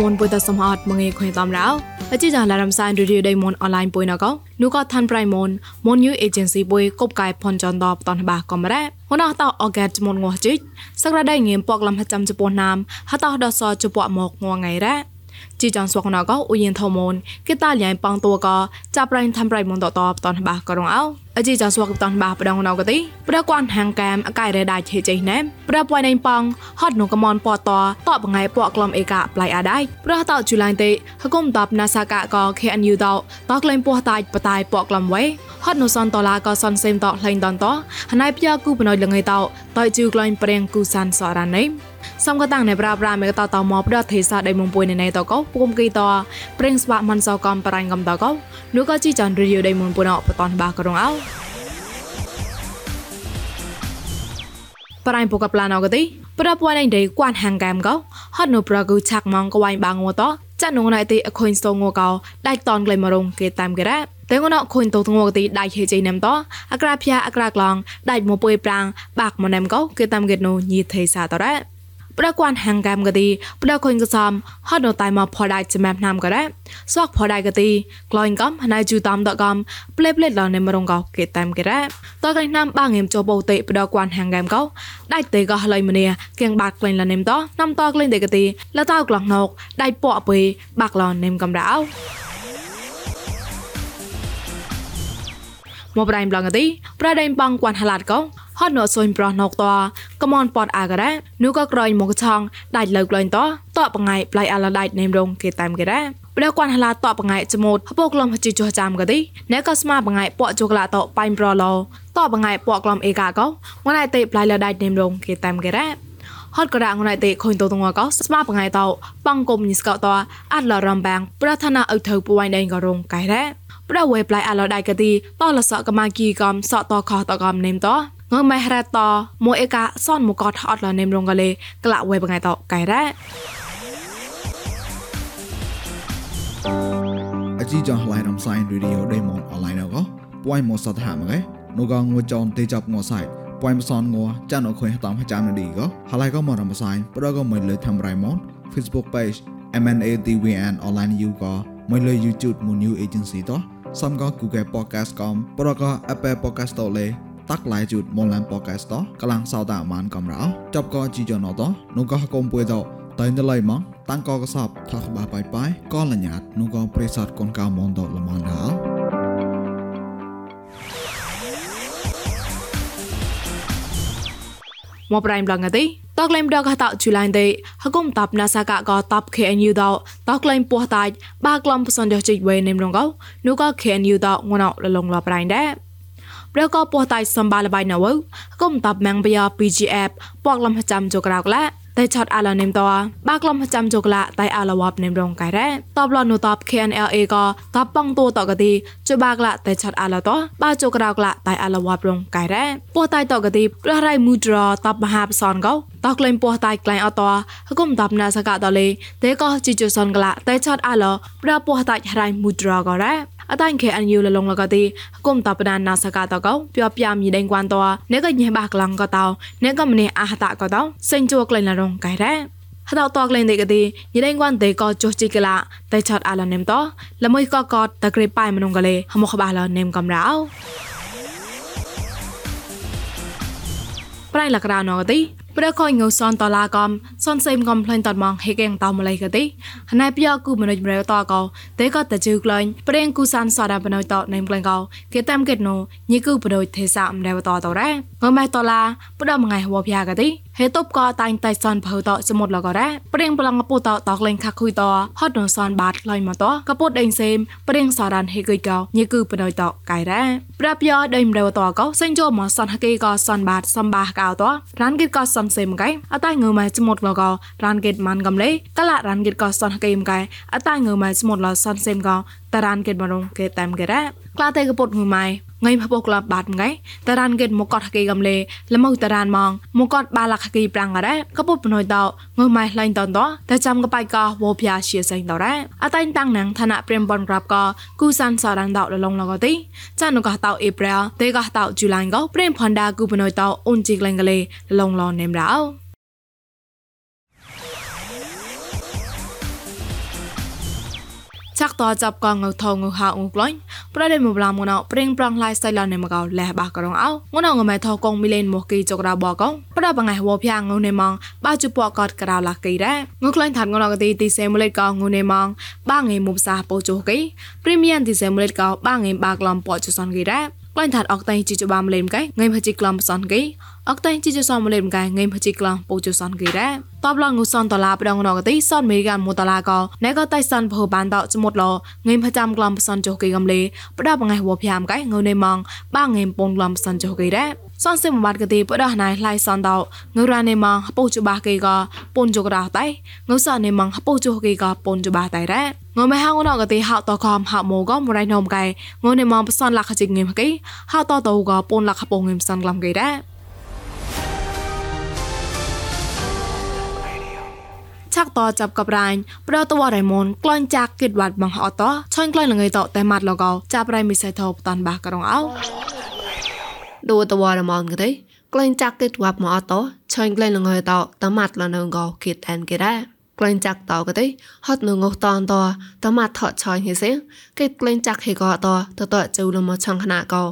มนปุยตสมหอดมงเอควยตามราวอจิจาลารำซานรีดิวได้มนออนไลน์ปุยนะก็นูก็ทันไพรมนมนยูเอเจนซี่ปุยกบกายพอนจอนดอบตอนบากก็มาได้หนอตอออแกจมนงัวจิสักระได้เงียมปอกลำหจำจุปนามฮะตอดอซอจุปะหมอกงัวไงแร้ ជីចងស្វកណកអ៊ូយិនថមនគេតាលៃប៉ងតួកចាប់ប្រៃឋានប្រៃមនតតបតនបាករងអោអជីចាស្វកតនបាប្រដងណៅកទីប្រកួនហាងកាមអកាយរេដាជេជេណែប្រពួយណៃប៉ងហត់នងកមនពតតបងៃពកក្លំអេកាប្លៃអាដៃប្រតជូឡៃតេហគុំតបណាសាកក KNU តតក្លែងពោះតាយបតាយពកក្លំវេ ហត់នសនតឡាក៏សនសេមតក្លែងតនតហណៃផ្យាគូបណយលងៃតតយជូក្លែងប្រេងគូសានសរ៉ាណេសំកតាំងនៃប្រាប្រាមេកតតមកប្រទេសាដៃមុំពុយនៃតកោពុំគីតប្រេងស្វាមិនសកំបរ៉ាញ់កំតកោនោះក៏ជីចាន់រីយដៃមុំពុណបតនបាករងអោប្រៃពកប្លានអកទីប្រពួយនៃដេគួនហាងកាមកោហត់នៅប្រគូឆាក់ម៉ងកវៃបាងងត ចាក់នងណៃទីអខុញសងងកោដៃតនក្លែមរងគេតាមគេរ៉ាតែងណខុញតងងកទីដៃហេជៃណាំតអក្រាភៀអក្រាក្លងដៃមកពុយប្រាំងបាក់មកណាំកោគេតាមគេនោះញីថេសាតរ៉ា ប្រកួនហាងកាមកទីប្រកួនកសំហត់នៅតែមកផដៃចំណាំណាំក៏ដែរសក់ផដៃកទីក្លែងកំណៃជូតាមតកំផ្លេផ្លេឡនៅមរងកោគេតាមគេដែរតកៃណាំបាងងៀមចោបោតេប្រកួនហាងកាមកោដៃតេក៏ឡៃមនីគៀងបាត់ក្លែងលនេមតណាំតក្លែងតេកទីលតៅក្លោះណុកដៃពអពុយបាក់ឡនេមកំដៅមកប្រៃប្លងទីប្រដៃបងគួនហឡាត់កោ ហត់នៅសុញប្រោះណកតកមនពតអាការ៉ានូក៏ក្រយមកឆងដាច់លើកលែងតតបងៃប្លៃអាឡាដាច់នេមរងគេតាមគេរ៉ាប្រកួនហឡាតបងៃចមូតហពក្លំហជីចោះចាំក៏ទីណែក៏ស្មាបងៃពកជូក្លាតបៃប្រឡតបងៃពកក្លំអេកាកោងណៃតេប្លៃលដាច់នេមរងគេតាមគេរ៉ាហត់ក៏រងណៃតេខុញតតងកោស្មាបងៃតបងគុំញិស្កតអាត់លរំបាំងប្រធានាអុថៅពួយដេងក៏រងកៃរ៉ាប្រវេប្លៃអាឡដៃកទីតលសកមាគីកំសតខតកំនេមតងម៉ែរ៉ាតមួយអេកាសនមកកតអត់លនេមរងកលេក្លាវេបងៃតកៃរ៉ាអជីចងឡៃរំសាយរីឌីអូដេម៉ុនអនឡាញអកពួយមកសតហាមកឯនោះក៏ងួចនទេចាប់ងួសាយពួយមសនងួចានអខុយតាមចាំនឌីក៏ហឡៃក៏មករំសាយប្រក៏មិនលើធ្វើរៃម៉ុន Facebook page MNATVN online you ក៏មិនលើ YouTube មួយ new agency តសំក៏ Google Podcast កំប្រក៏ Apple Podcast តលេ តាក់ឡៃជូតមនឡានប៉ូកាស្តកលាំងសោតាមានកំរោចប់ក៏ជីយ៉ណតនោះក៏កុំពួយតតែនៅឡៃមកតាំងក៏កសបថាក្បាបាយបាយក៏លញ្ញាតនោះក៏ប្រេសតកូនកៅមនតលមនដល់មកប្រៃប្លងទីតក្លែងដកតជូឡៃទេហគុំតាប់ណាសាកក៏តាប់ KNU ដតក្លែងពោះតាច់បាក្លំផ្សនដជិវេនេមរងកោនោះក៏ KNU ដងណោលលងលប្រៃដែរ ប្រកបពោះតៃសំបាលបៃណវគុំតាប់ម៉ាំងបយ៉ា PGF ពកលំចាំចក្រៅក្លាតែឆាត់អាឡានេមតបាក្លំចាំចុកឡាតែអាឡាវ៉ាប់នេមរងកែរ៉តបលនូតប KNLA ក៏តបបងតួតកទីចបាក្លាតែឆាត់អាឡាតបាចុក្រៅក្លាតែអាឡាវ៉ាប់រងកែរ៉ពោះតៃតកទីប្ររៃមូត្រតបមហាបសនកោតក្លែងពោះតៃក្លែងអតហគុំតបណាសកតលេតែក៏ជីជសនក្លាតែឆាត់អាឡាប្រពោះតៃរៃមូត្រក៏រ៉ អតាញ់ខេអនយូលលងលកទីគុំតបដានណាសកាតកោព្យព្យាមីដេងគួនតនេកញេបាក្លងកតោនេកមនេអាហតកតោសេងជួក្លែងលរងកៃរ៉ហតតក្លែងទេកទីយដេងគួនទេកោចុះជីកឡាតែឆាត់អាលនេមតលមួយកកតក្រេប៉ៃមនុងកលេហមខបាលនេមកំរោប្រៃលករណោទី ប្រខងងសនតឡាកំសនសេមកំផ្លែងតតមកហេកេងតមឡៃកទីហណៃពីគូមនុយប្រេតកោទេក៏តជឺក្លែងប្រេងគូសានសដាបណុយតណេមក្លែងកោគេតាមកេតណូញីគូបណុយទេសាអំដែវតតរ៉ាងម៉ែតឡាផ្ដំងៃហវភយ៉ាកទី ហេតុបក៏តាញ់តៃសនភៅតសមុទ្រលករ៉ាប្រេងប្លងពុតតក្លែងខាខុយតហត់នសនបាតក្លែងមកតកពុតដេងសេមប្រេងសរ៉ានហេកុយកោញីគូបណុយតកៃរ៉ាប្រាប់យោដេមរេវតកោសេងជោមកសនហកេក៏សនបាតសំបាកោតរានគិតក៏សំសេមកៃអតៃងើម៉ែចមុតលកោរានគិតមិនកំលេកលរានគិតក៏សនហកេមកៃអតៃងើម៉ែចមុតលសនសេមកោតារានគិតបរងគេតាមគេរ៉ាក្លាតេកពុតងើម៉ៃ ងៃផបកលាបាត់ងៃតារានគេមកកត់ហកេកំលេលមកតារានម៉ងមកកត់បាលកហកេប្រាំងរ៉ាកពុតបណយតងើម៉ៃឡៃតនតតែចាំកបៃកោវោភៀជាសៃតរ៉ាអតៃតាំងណាំងឋានៈព្រៀមបនក្រាប់កគូសានសរានតលលងលកទីចានុកតអេប្រែលទេកតជូឡៃកព្រៀមផនដាគូបណយតអ៊ុនជីក្លែងកលេលងលនេមរោ ចាក់តចាប់កងងថងហាងក្លាញ់ប្រដេមបឡាមងណៅប្រេងប្រងឡៃសៃឡានេមកោលះបាករងអោងណៅងម៉ែថកងមីលេនមកគីចកដាបកងប្រដបងៃវភាងងនេម៉ងបាជពកតក្រៅឡាគីរ៉ាងក្លាញ់ថាត់ងណៅកទីទីសេមូលេតកងងនេម៉ងបាងៃមុបសាពោចុគីព្រីមៀមទីសេមូលេតកោបាងៃបាក្លំពោចុសនគីរ៉ា ក្លែងថាអកតៃជីចបំលេមកែងៃភជីក្លំសនកេអកតៃជីចសំលេមកែងៃភជីក្លំពូចសនកេរ៉ាតបឡងុសនតឡាប្រងណកទីសនមេកាមូតឡាកោណែកតៃសនភបានតចមុតឡងៃភចាំក្លំសនចុកេកំលេផ្ដាប់ងៃវភយ៉ាមកែងើនៃម៉ងបាងៃពងក្លំសនចុកេរ៉ា សនសិមបាត់កទីបដោះណៃឡៃសនតោងរ៉ានេម៉ងហពុជបាគេកពុនជករ៉តៃងសនេម៉ងហពុជគេកពុនជបាតៃរ៉ងមៃហងណកទីហៅតកំហៅម៉ូកមរៃណមកៃងនេម៉ងបសនលខជិងឹមគេហៅតតោកពុនលខពងឹមសនក្លំគេរ៉ឆាក់តចាប់กับរ៉ាញ់ប្រតវរៃមនក្លនចាក់គិតវត្តបងអត់តឆាញ់ក្លែងលងៃតតែម៉ាត់លកោចាប់រៃមិសៃថោបតាន់បាក្រងអោ ដូតវរមនកទេក្លែងចាក់គិតវត្តមកអត់តឆាញ់ក្លែងលងៃតតែម៉ាត់លនៅកោគិតអានគេដែរក្លែងចាក់តក៏ទេហត់នឹងងតនតតម៉ាត់ថតឆាញ់ហេសេគេក្លែងចាក់ហេកតតតជូលមកឆងខណៈកោ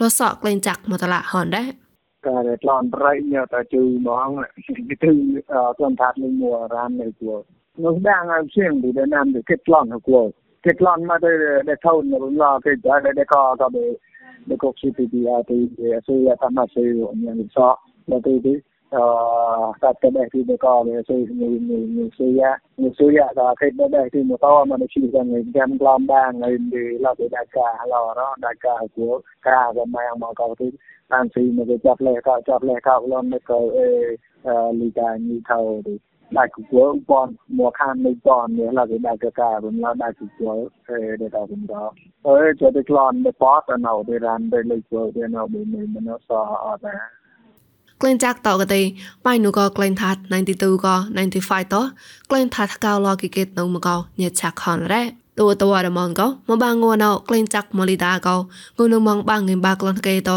រសក់ក្លែងចាក់មកតឡាហនដែរការក្លន់ប្រៃញ៉ាតាជូហ្មងគឺទន់ថាត់នឹងមួរាននៅគួរនោះ đang ăn xiên thì để làm được kết lon của cô kết lon mà để để thâu nó cũng là cái giá để để có có để để có sự thì thì thì sự tham gia sự nhận rõ là thì thì ờ các cái này thì để có để sự người người người sự ya người sự ya là cái đây thì một tao mà nó chỉ là người đem làm đang người đi là để đại ca là đó đại ca của ca và mai mà có thì តាមស៊ីមកចាប់លេខចាប់លេខលំមកអេលីតាញីថោទី ដាច់គួរបនមកខាននៃបននេះឡាគេដាច់កការំឡាដាច់គួរអេដែលតវិញដល់អើចូលទៅក្លន់ទៅប៉តនៅទៅរានទៅលេខគួរទៅនៅមិនមិនសអត់ដែរក្លែងចាក់តកទេបាយនូក៏ក្លែងថាត់92ក៏95តក្លែងថាត់កៅឡគីកេតនៅមកញ៉ាឆាក់ខនរ៉េតួតវរមងកោមកបាងងួនអោក្លែងចាក់ម៉ូលីតាកោងូនមងបាងងិបាក្លនកេត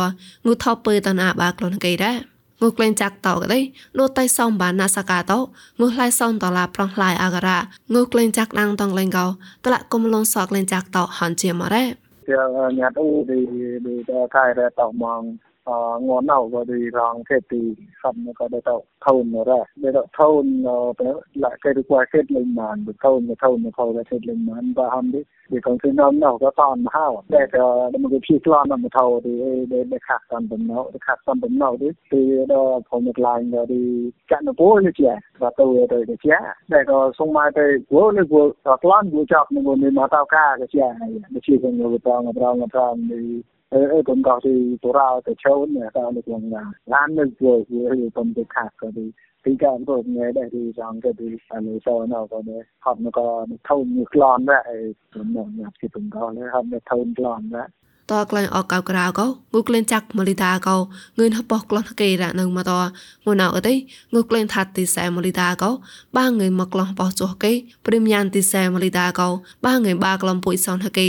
ងូថបពើតណាបាក្លនកេដែរ ងូក្លែងចាក់តោកទេលោតៃសំបានណាសកាតោងូឡៃសំតឡាប្រងឡៃអាការ៉ាងូក្លែងចាក់ដាំងតងលេងកោតឡាកុំលងសក្លែងចាក់តោហាន់ជាម៉រ៉េញាត់អូឌីឌីតែខៃរ៉តោមង ងន់នៅក៏ទីរងគេទីខំក៏ទៅថូនរ៉ាទៅថូនទៅឡាគេទៅគាត់គេលេងបានទៅថូនទៅថូនទៅថូនគេលេងបានបើហំទីវាកងទៅនាំនៅក៏តនមកហៅតែក៏មកគេភីក្លន់មកថោទីដែលខាក់តាមបំណៅខាក់តាមបំណៅទីទីដល់ผมមកឡាញទៅចាក់នៅពោនេះជាក៏ទៅទៅជាតែក៏សុំមកទៅព្រោះនេះព្រោះក្លន់ព្រោះចាប់នៅនេះមកតៅកាក៏ជានេះជាគេទៅប្រងប្រងប្រង เออเออผมก็ที่ตัวเราจะเช้าเนี่ยเราเลยลงมาร้านนึงเลยคือไอ้ผมจะขาดก็ดีที่การพวเนี่ยได้ที่จองก็ดีอันนี้โซนเอาก็เนี่ยทำแล้วก็เท่ามีกลอนด้วยไอ้ผมเนี่ยคิบผมก็เลรับเนี่ยเท่ากลอนด้วย តក្លែងអកកៅក្រៅកោងូក្លែងចាក់មលីតាកោងឿនហបោះក្លោះគេរ៉នៅមកតងូណៅអីងូក្លែងថាត់ទីសែមលីតាកោបាងងឿនមកក្លោះបោះចុះគេព្រីមយ៉ាងទីសែមលីតាកោបាងងឿនបាក្លំពុយសនហគេ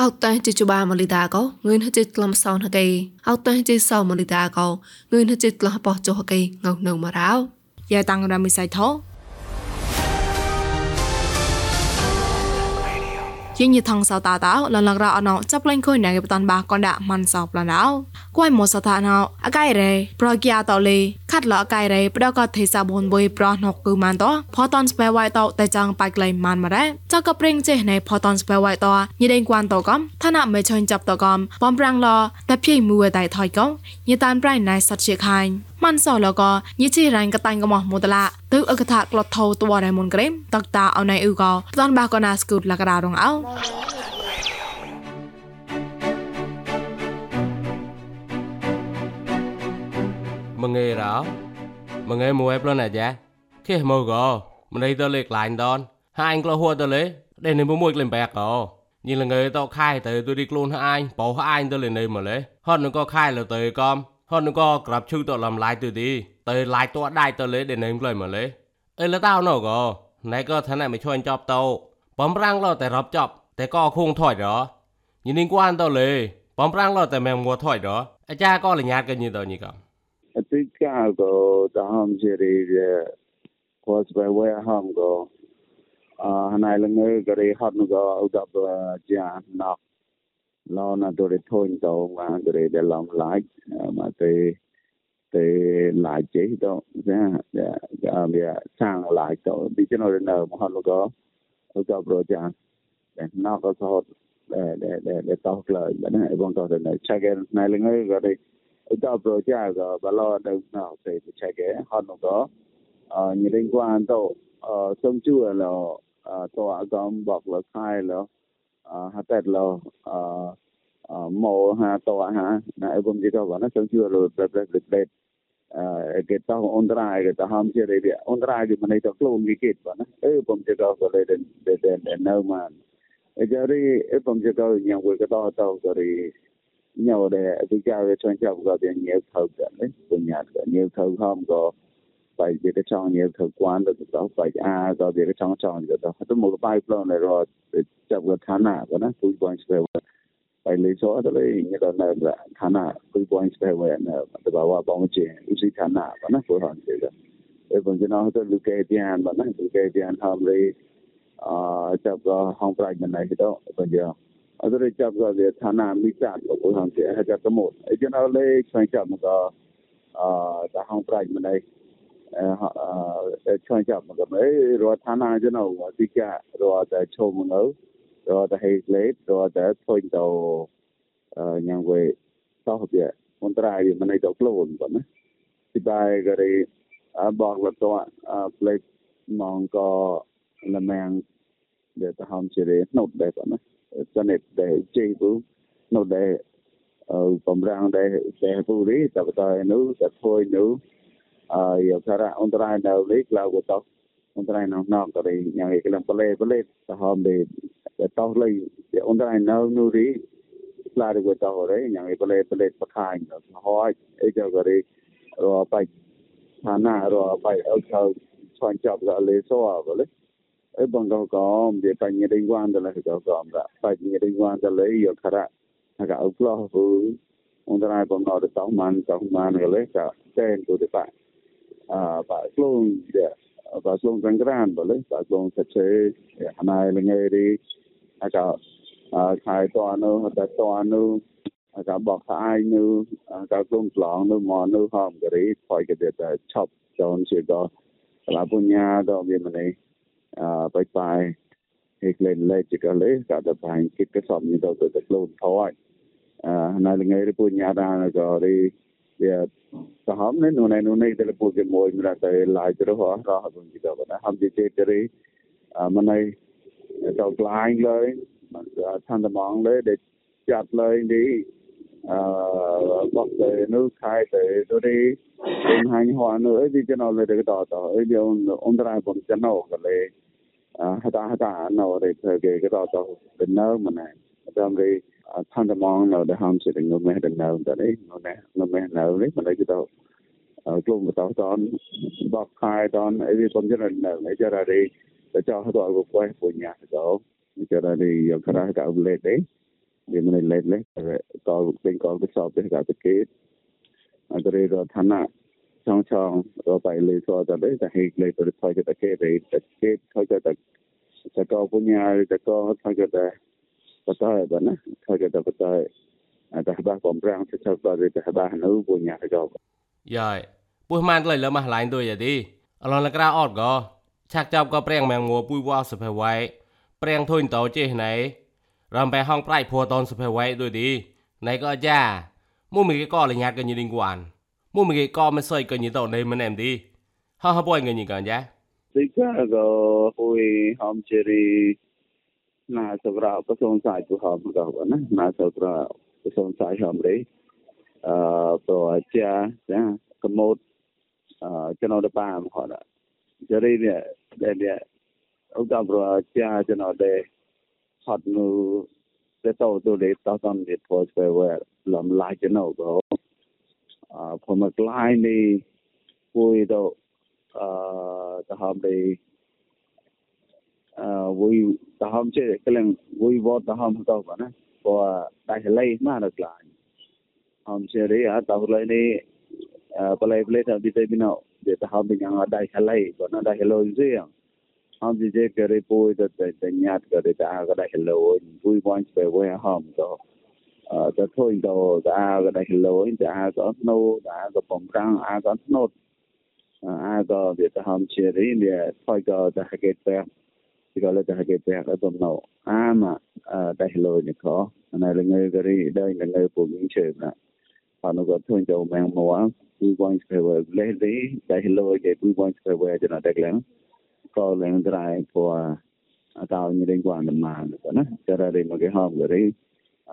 អោតែជិជបាមលីតាកោងឿនហជិក្លំសនហគេអោតែជិសោមលីតាកោងឿនហជិក្លោះបោះចុះគេងៅនៅមករោយ៉ាតាំងរ៉ាមីសៃថោ យញថងសតាតោលលងរអណោចាប់លេងខុយណែបតាន់បាកនដាមិនសោប្លណោគួយមសតាណោអកៃរេប្រគៀតលេខាត់លអកៃរេប្រកទេសាបុនបុយប្រណកគឺម៉ានតផតនស្បែវៃតតែចាំងបាច់ក្លែងម៉ានម៉រ៉េចកប្រេងចេះណែផតនស្បែវៃតញីដេងគួនតកំឋានៈមេឆុញចាប់តកំបំប្រាំងលតែភ័យមួយតែថយកំញីតានប្រៃណៃសតជាខាញ់ มันสอแล้วก็ยิชิรันกะตังกะหมอมุตละตึกอกทะกลอดโทตัวไรมนเกรมตักตาเอาในอือก็ตอนบากอนาสกุดละกระดารองเอามงเงรอมงเงมวยปลนะจ๊ะเคมอก็มันได้ตะเล็กหลายดอนหาอันกลัวหัวตะเลยได้ในบ่มวยเล่นแบกก็nhìn là người tao khai tới tôi đi luôn hai anh bỏ hai anh tôi lên đây mà lấy hơn nó có khai là tới con ហត់នក៏ក្រាប់ឈឺតលំឡាយទៅទីទៅឡាយតដៃទៅលេដែលនឹងផ្លុយមក លេអីលតៅណក៏ណៃក៏ថាណៃមិនជួយចប់តោបំរាំងឡតែរាប់ចប់តែក៏គងថយរញីនឹងគួនទៅលេបំរាំងឡតែមែងមួថយរអាចារ្យក៏លញាតក៏ញីទៅញីក៏អតិកាក៏តាមជារីគាត់ស្បែវហមក៏ uh, hanai lang ngai gari hot nu go out of uh, ja nok lo na do re thoin to ma gari de long like uh, ma te te lại chế đó ra ga bia sang lại to đi cho nó nó mà hot nu go out of ja de nok có hot để để để để tao lời bên này bọn tao để check in này là người gari out of ja go ba lo đâu nào te check in hot nu go ờ như liên quan tới ờ sông chua là tòa gom bọc là khai là ha tết là mồ ha tòa ha na ebom jika wana sông chua lo prepare prepare kita ondrai kita ham che re dia ondrai di mana itu klon dikit bana eh bom jika ko le den den den no man e jari e bom jika nyang we ka ta ta ko ri nhau de cái cha về chuyên chấp có tiền nhiều thầu cả đấy punya nhiều thầu không có phải về cái trong nhiều thời quan được đó phải à do về cái trong trong được đó tôi một cái bài plan này rồi chậm cái khán nạ của nó tôi quan về phải lấy số đó lấy như đó là khán nạ tôi quan về về là tôi bảo bảo một chuyện tôi xin khán nạ và nó phù hợp với đó để bằng cái nó tôi lưu kê tiền và nó lưu kê tiền tham lấy à chậm cái hong phải mình này đó bằng giờ အဲ့ဒါကြောက်ကြတယ်ဌာနမိစ္ဆာလို့ပြောဆောင်တယ်အဲ့ဒါကမို့အဲ့ကျွန်တော်လေးဆိုင်ချမှာကအာဒါဟောင်းပြိုင်မနေ chonjamagame rotana jano wadika roda chomungo roda hazlet roda thointo nyangwe tohbia kontrai manai to klon bana sibai gare bok la to play mong ko lamang de ta ham chere not de bana chanet de jebu not de បំរាំងដែលតែពូរីតបតៃនោះតែធ្វើនោះ yo kara ontrai na le klau go tok ontrai na nok ri nyang e kelam pale pale ta hom de tok le ontrai na nu ri klar go tok re nyang e pale pale pa khai no hoi e jo go ri ro pa thana ro pa au chau chon chap ga le so a go le អីបងកកមវាបញ្ញាដេញវ៉ានទៅលើកកមរបញ្ញាដេញវ៉ានទៅលើយកខរៈកអុក្លោហ៊ូអន្តរាយបងអត់តោះបានចង់បានក៏លេកតែទូទៅបាទ nghe đi à cả à khai toàn nữa ta toàn nữa à cả bọc ai nữa à cả luôn lỏng nữa mò nữa hòm cái đấy khỏi cái việc chọc cho nó có là punya đó bên này à bye bye hiệp lên lên chỉ có lấy cả tập hành cái cái sọm như đâu từ từ luôn thôi à này là nghe đi punya ra rồi đi ya saham ne nunai nunai tele puke moi mira ta lai tero ho ra ha bun ji ka bana ham ji che tere manai to lai loi than da mong le để chặt lời đi bọc tới nước khai tới tôi đi bên hai hoa nữa đi cho nó lên cái tỏ tỏ ấy điều ông ta cũng cho nó cái lệ hạt ta hạt ta nó để cái cái tỏ tỏ bên nơi mà này trong đi thân tâm mong nó để ham sự tình ngâm để nào đó đấy nó nè ngâm nào đấy mà lấy cái đó ở chung một tao tón bọc khai tón ấy đi con cho nên nào lấy cho ra đi để cho họ gọi của quay của nhà đó cho ra đi ở cái cả lên đấy thì mình lên lấy có bên có cái sọp để cả cái kế ở đây rồi thân à trong trong rồi phải lấy số đó đấy là hay lấy rồi thôi cái kế đấy cái kế thôi cái cái có punya cái có thôi cái patay បន្តបើណាថើកទៅបន្តតែបាបំរាំងទៅទៅទៅបានៅពុញទៅយកយាយពុះម៉ានក្លៃលមះឡៃទុយយាទីអឡនលក្រាអត់ក៏ឆាក់ចាប់ក៏ព្រៀងម៉ែងងួពុយវ៉ោសុភវៃព្រៀងធុញតោចេះណៃរំបែហងប្រៃភួតនសុភវៃទុយទីណៃក៏យ៉ាមួយមីក៏លញាតក៏ញីងគួនមួយមីក៏មិនសើចក៏ញីតោណៃមិនអែមទីហោះហបួយញីកានយ៉ាទីក៏ហួយហំជេរី నా సొగర ఉపశం సాయి హామగా నా నా సొగర ఉపశం సాయి హామరే អឺប្រជាណាកម្មោតអឺចំណោតបាមគាត់ចរិយាដែលឧត្តមប្រជាចំណោតដែលហត់នូទៅទៅទៅលេតតំលេពោស្វែវលំឡាយចំណោតក៏អឺខ្ញុំក្លាយនេះពួយទៅអឺទៅហមដែរ វយតាហំចេក្លែងវយវតាហំតោបណាបតៃឡៃម៉ារក្លាញហំចេរីអាតោឡៃនេះបលៃបលៃថាបិទបិណោទេតាហំញ៉ាងដៃឡៃបណាដៃឡូនជាហំចេកេរីពួយតតញ៉ាតក៏ទេតាក៏ដៃឡូនពួយវ៉ាន់ទៅវេហំតោអើតើធុញតោតាក៏ដៃឡូនតាក៏អត់ណូតាក៏បំរាំងអាក៏អត់ណូអាក៏វាតាហំជារីវាថយក៏តាហកេតទៅ Chirolata Hagate Adonno Ama Dahilo Nico and I lingo very dying and no pulling children. Pano got to enjoy man more. We want to go lately. Dahilo Hagate, we want to go where the Nadaglan. Call and drive for a thousand years one man. Gerardi Mogaham very.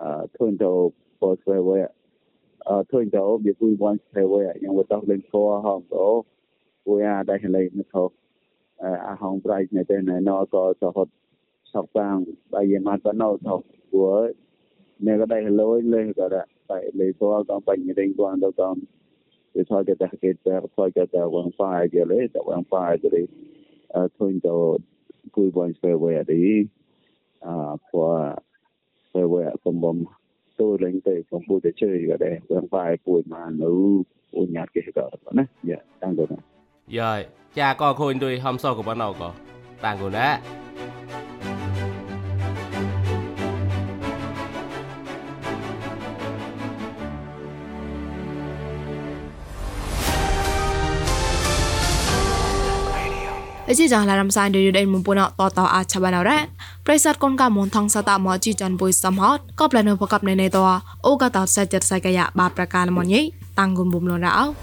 Uh, turned to both where turned to if we want to go where, you know, without link for home. Oh, we are Dahilo Nico. a hong price ne te ne no ko so hot sok bang ba ye mat ba no thok của ne ga dai hello le ga da tại lấy số con bệnh như đánh quan đâu con thì thôi cái ta cái ta thôi cái ta quan phai cái lấy ta quan phai cái đấy à thôi cho cùi bọn về về đi à qua về về cùng bom tôi lên tới cùng bùi để chơi cái đấy quan phai bùi mà nữ bùi nhạt cái đó nè dạ đang rồi nè Rồi, cha con khuyên tôi hôm sau cũng bắt đầu có. Tanggulah. Ezi jang laram san de yudain mumpuna to to a chabana ra. Presat kon ka mon thang sata mo chi jan boy sam hot. Kop lanu pakap ne ne to. O ka ta sa jet sa kaya ba prakal mon yi. Tanggun bum lon ra au.